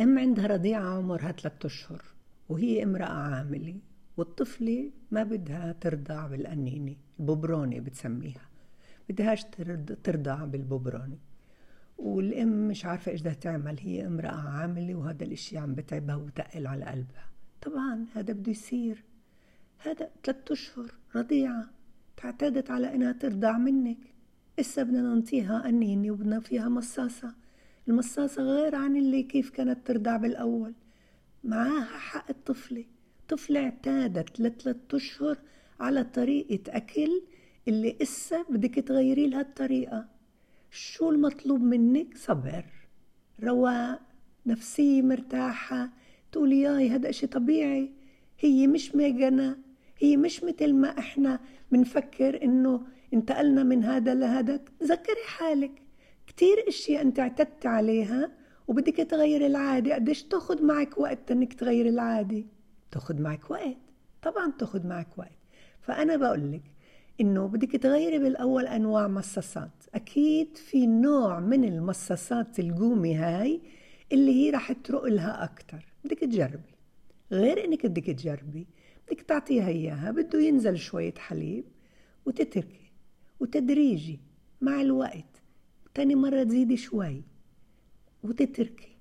أم عندها رضيعة عمرها ثلاثة أشهر وهي امرأة عاملة والطفلة ما بدها ترضع بالقنينة الببرونة بتسميها. بدهاش ترضع بالببرونة. والأم مش عارفة إيش بدها تعمل هي امرأة عاملة وهذا الإشي عم بتعبها وتقل على قلبها. طبعا هذا بده يصير. هذا ثلاثة أشهر رضيعة تعتادت على إنها ترضع منك. إسا بدنا ننطيها قنينة وبدنا فيها مصاصة. المصاصة غير عن اللي كيف كانت ترضع بالأول. معاها حق الطفلة. طفلة اعتادت لثلاث أشهر على طريقة أكل اللي إسا بدك تغيري لها الطريقة. شو المطلوب منك؟ صبر. رواق. نفسية مرتاحة. تقولي ياي هذا إشي طبيعي. هي مش ميجنة. هي مش مثل ما إحنا بنفكر إنه انتقلنا من هذا لهذا. ذكري حالك. كتير أشياء أنت اعتدت عليها وبدك تغير العادة. قديش تاخد معك وقت إنك تغير العادة؟ تاخد معك وقت. طبعا تاخد معك وقت. فأنا بقول لك إنه بدك تغيري بالأول أنواع مصاصات. أكيد في نوع من المصاصات القومي هاي اللي هي رح ترق لها أكتر. بدك تجربي. غير إنك بدك تجربي بدك تعطيها إياها. بده ينزل شوية حليب وتتركي وتدريجي مع الوقت. تاني مرة تزيدي شوي وتتركي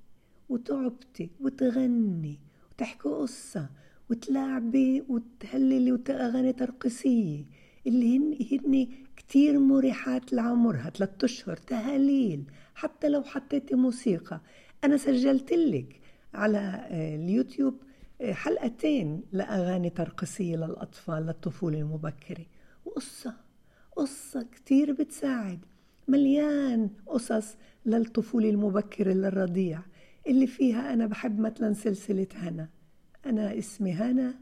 وتعبتي وتغني وتحكي قصة وتلعبي وتهللي وتغني ترقصية اللي هن هن كتير مريحات لعمرها ثلاثة أشهر تهاليل. حتى لو حطيتي موسيقى. أنا سجلت لك على آه، اليوتيوب آه، حلقتين لأغاني ترقصية للأطفال للطفولة المبكرة. وقصة قصة كتير بتساعد. مليان قصص للطفولة المبكرة للرضيع اللي فيها أنا بحب مثلا سلسلة هنا. أنا اسمي هنا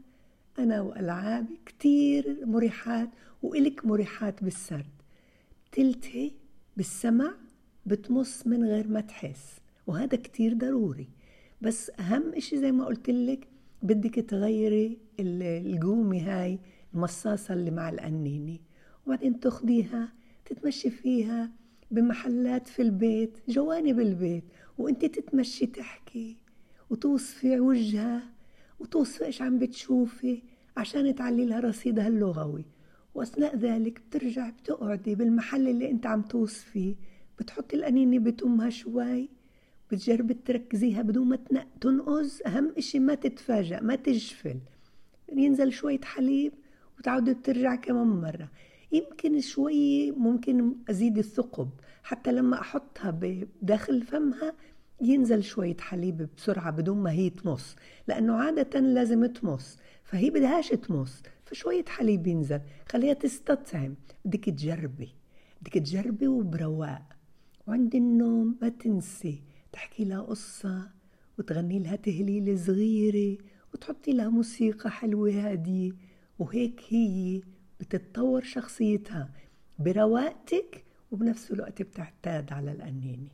أنا وألعابي كتير مريحات وإلك مريحات بالسرد. تلتهي بالسمع بتمص من غير ما تحس وهذا كتير ضروري. بس أهم إشي زي ما قلت لك بدك تغيري القومة هاي المصاصة اللي مع القنينة وبعدين تاخديها تتمشي فيها بمحلات في البيت جوانب البيت وانت تتمشي تحكي وتوصفي وجهها وتوصفي إيش عم بتشوفي عشان تعلي لها رصيدها اللغوي. واثناء ذلك بترجع بتقعدي بالمحل اللي انت عم توصفيه بتحطي القنينة بتمها شوي بتجربي تركزيها بدون ما تنقز أهم إشي ما تتفاجأ ما تجفل. ينزل شوية حليب وتعودي بترجع كمان مرة. يمكن شوي ممكن أزيد الثقب. حتى لما أحطها بداخل فمها ينزل شوية حليب بسرعة بدون ما هي تمص لأنه عادة لازم تمص. فهي بدهاش تمص فشوية حليب ينزل. خليها تستطعم. بدك تجربي. بدك تجربي وبرواق وعند النوم ما تنسي تحكي لها قصة وتغني لها تهليلة صغيرة وتحطي لها موسيقى حلوة هادية. وهيك هي بتتطور شخصيتها برواقتك وبنفس الوقت بتعتاد على القنينه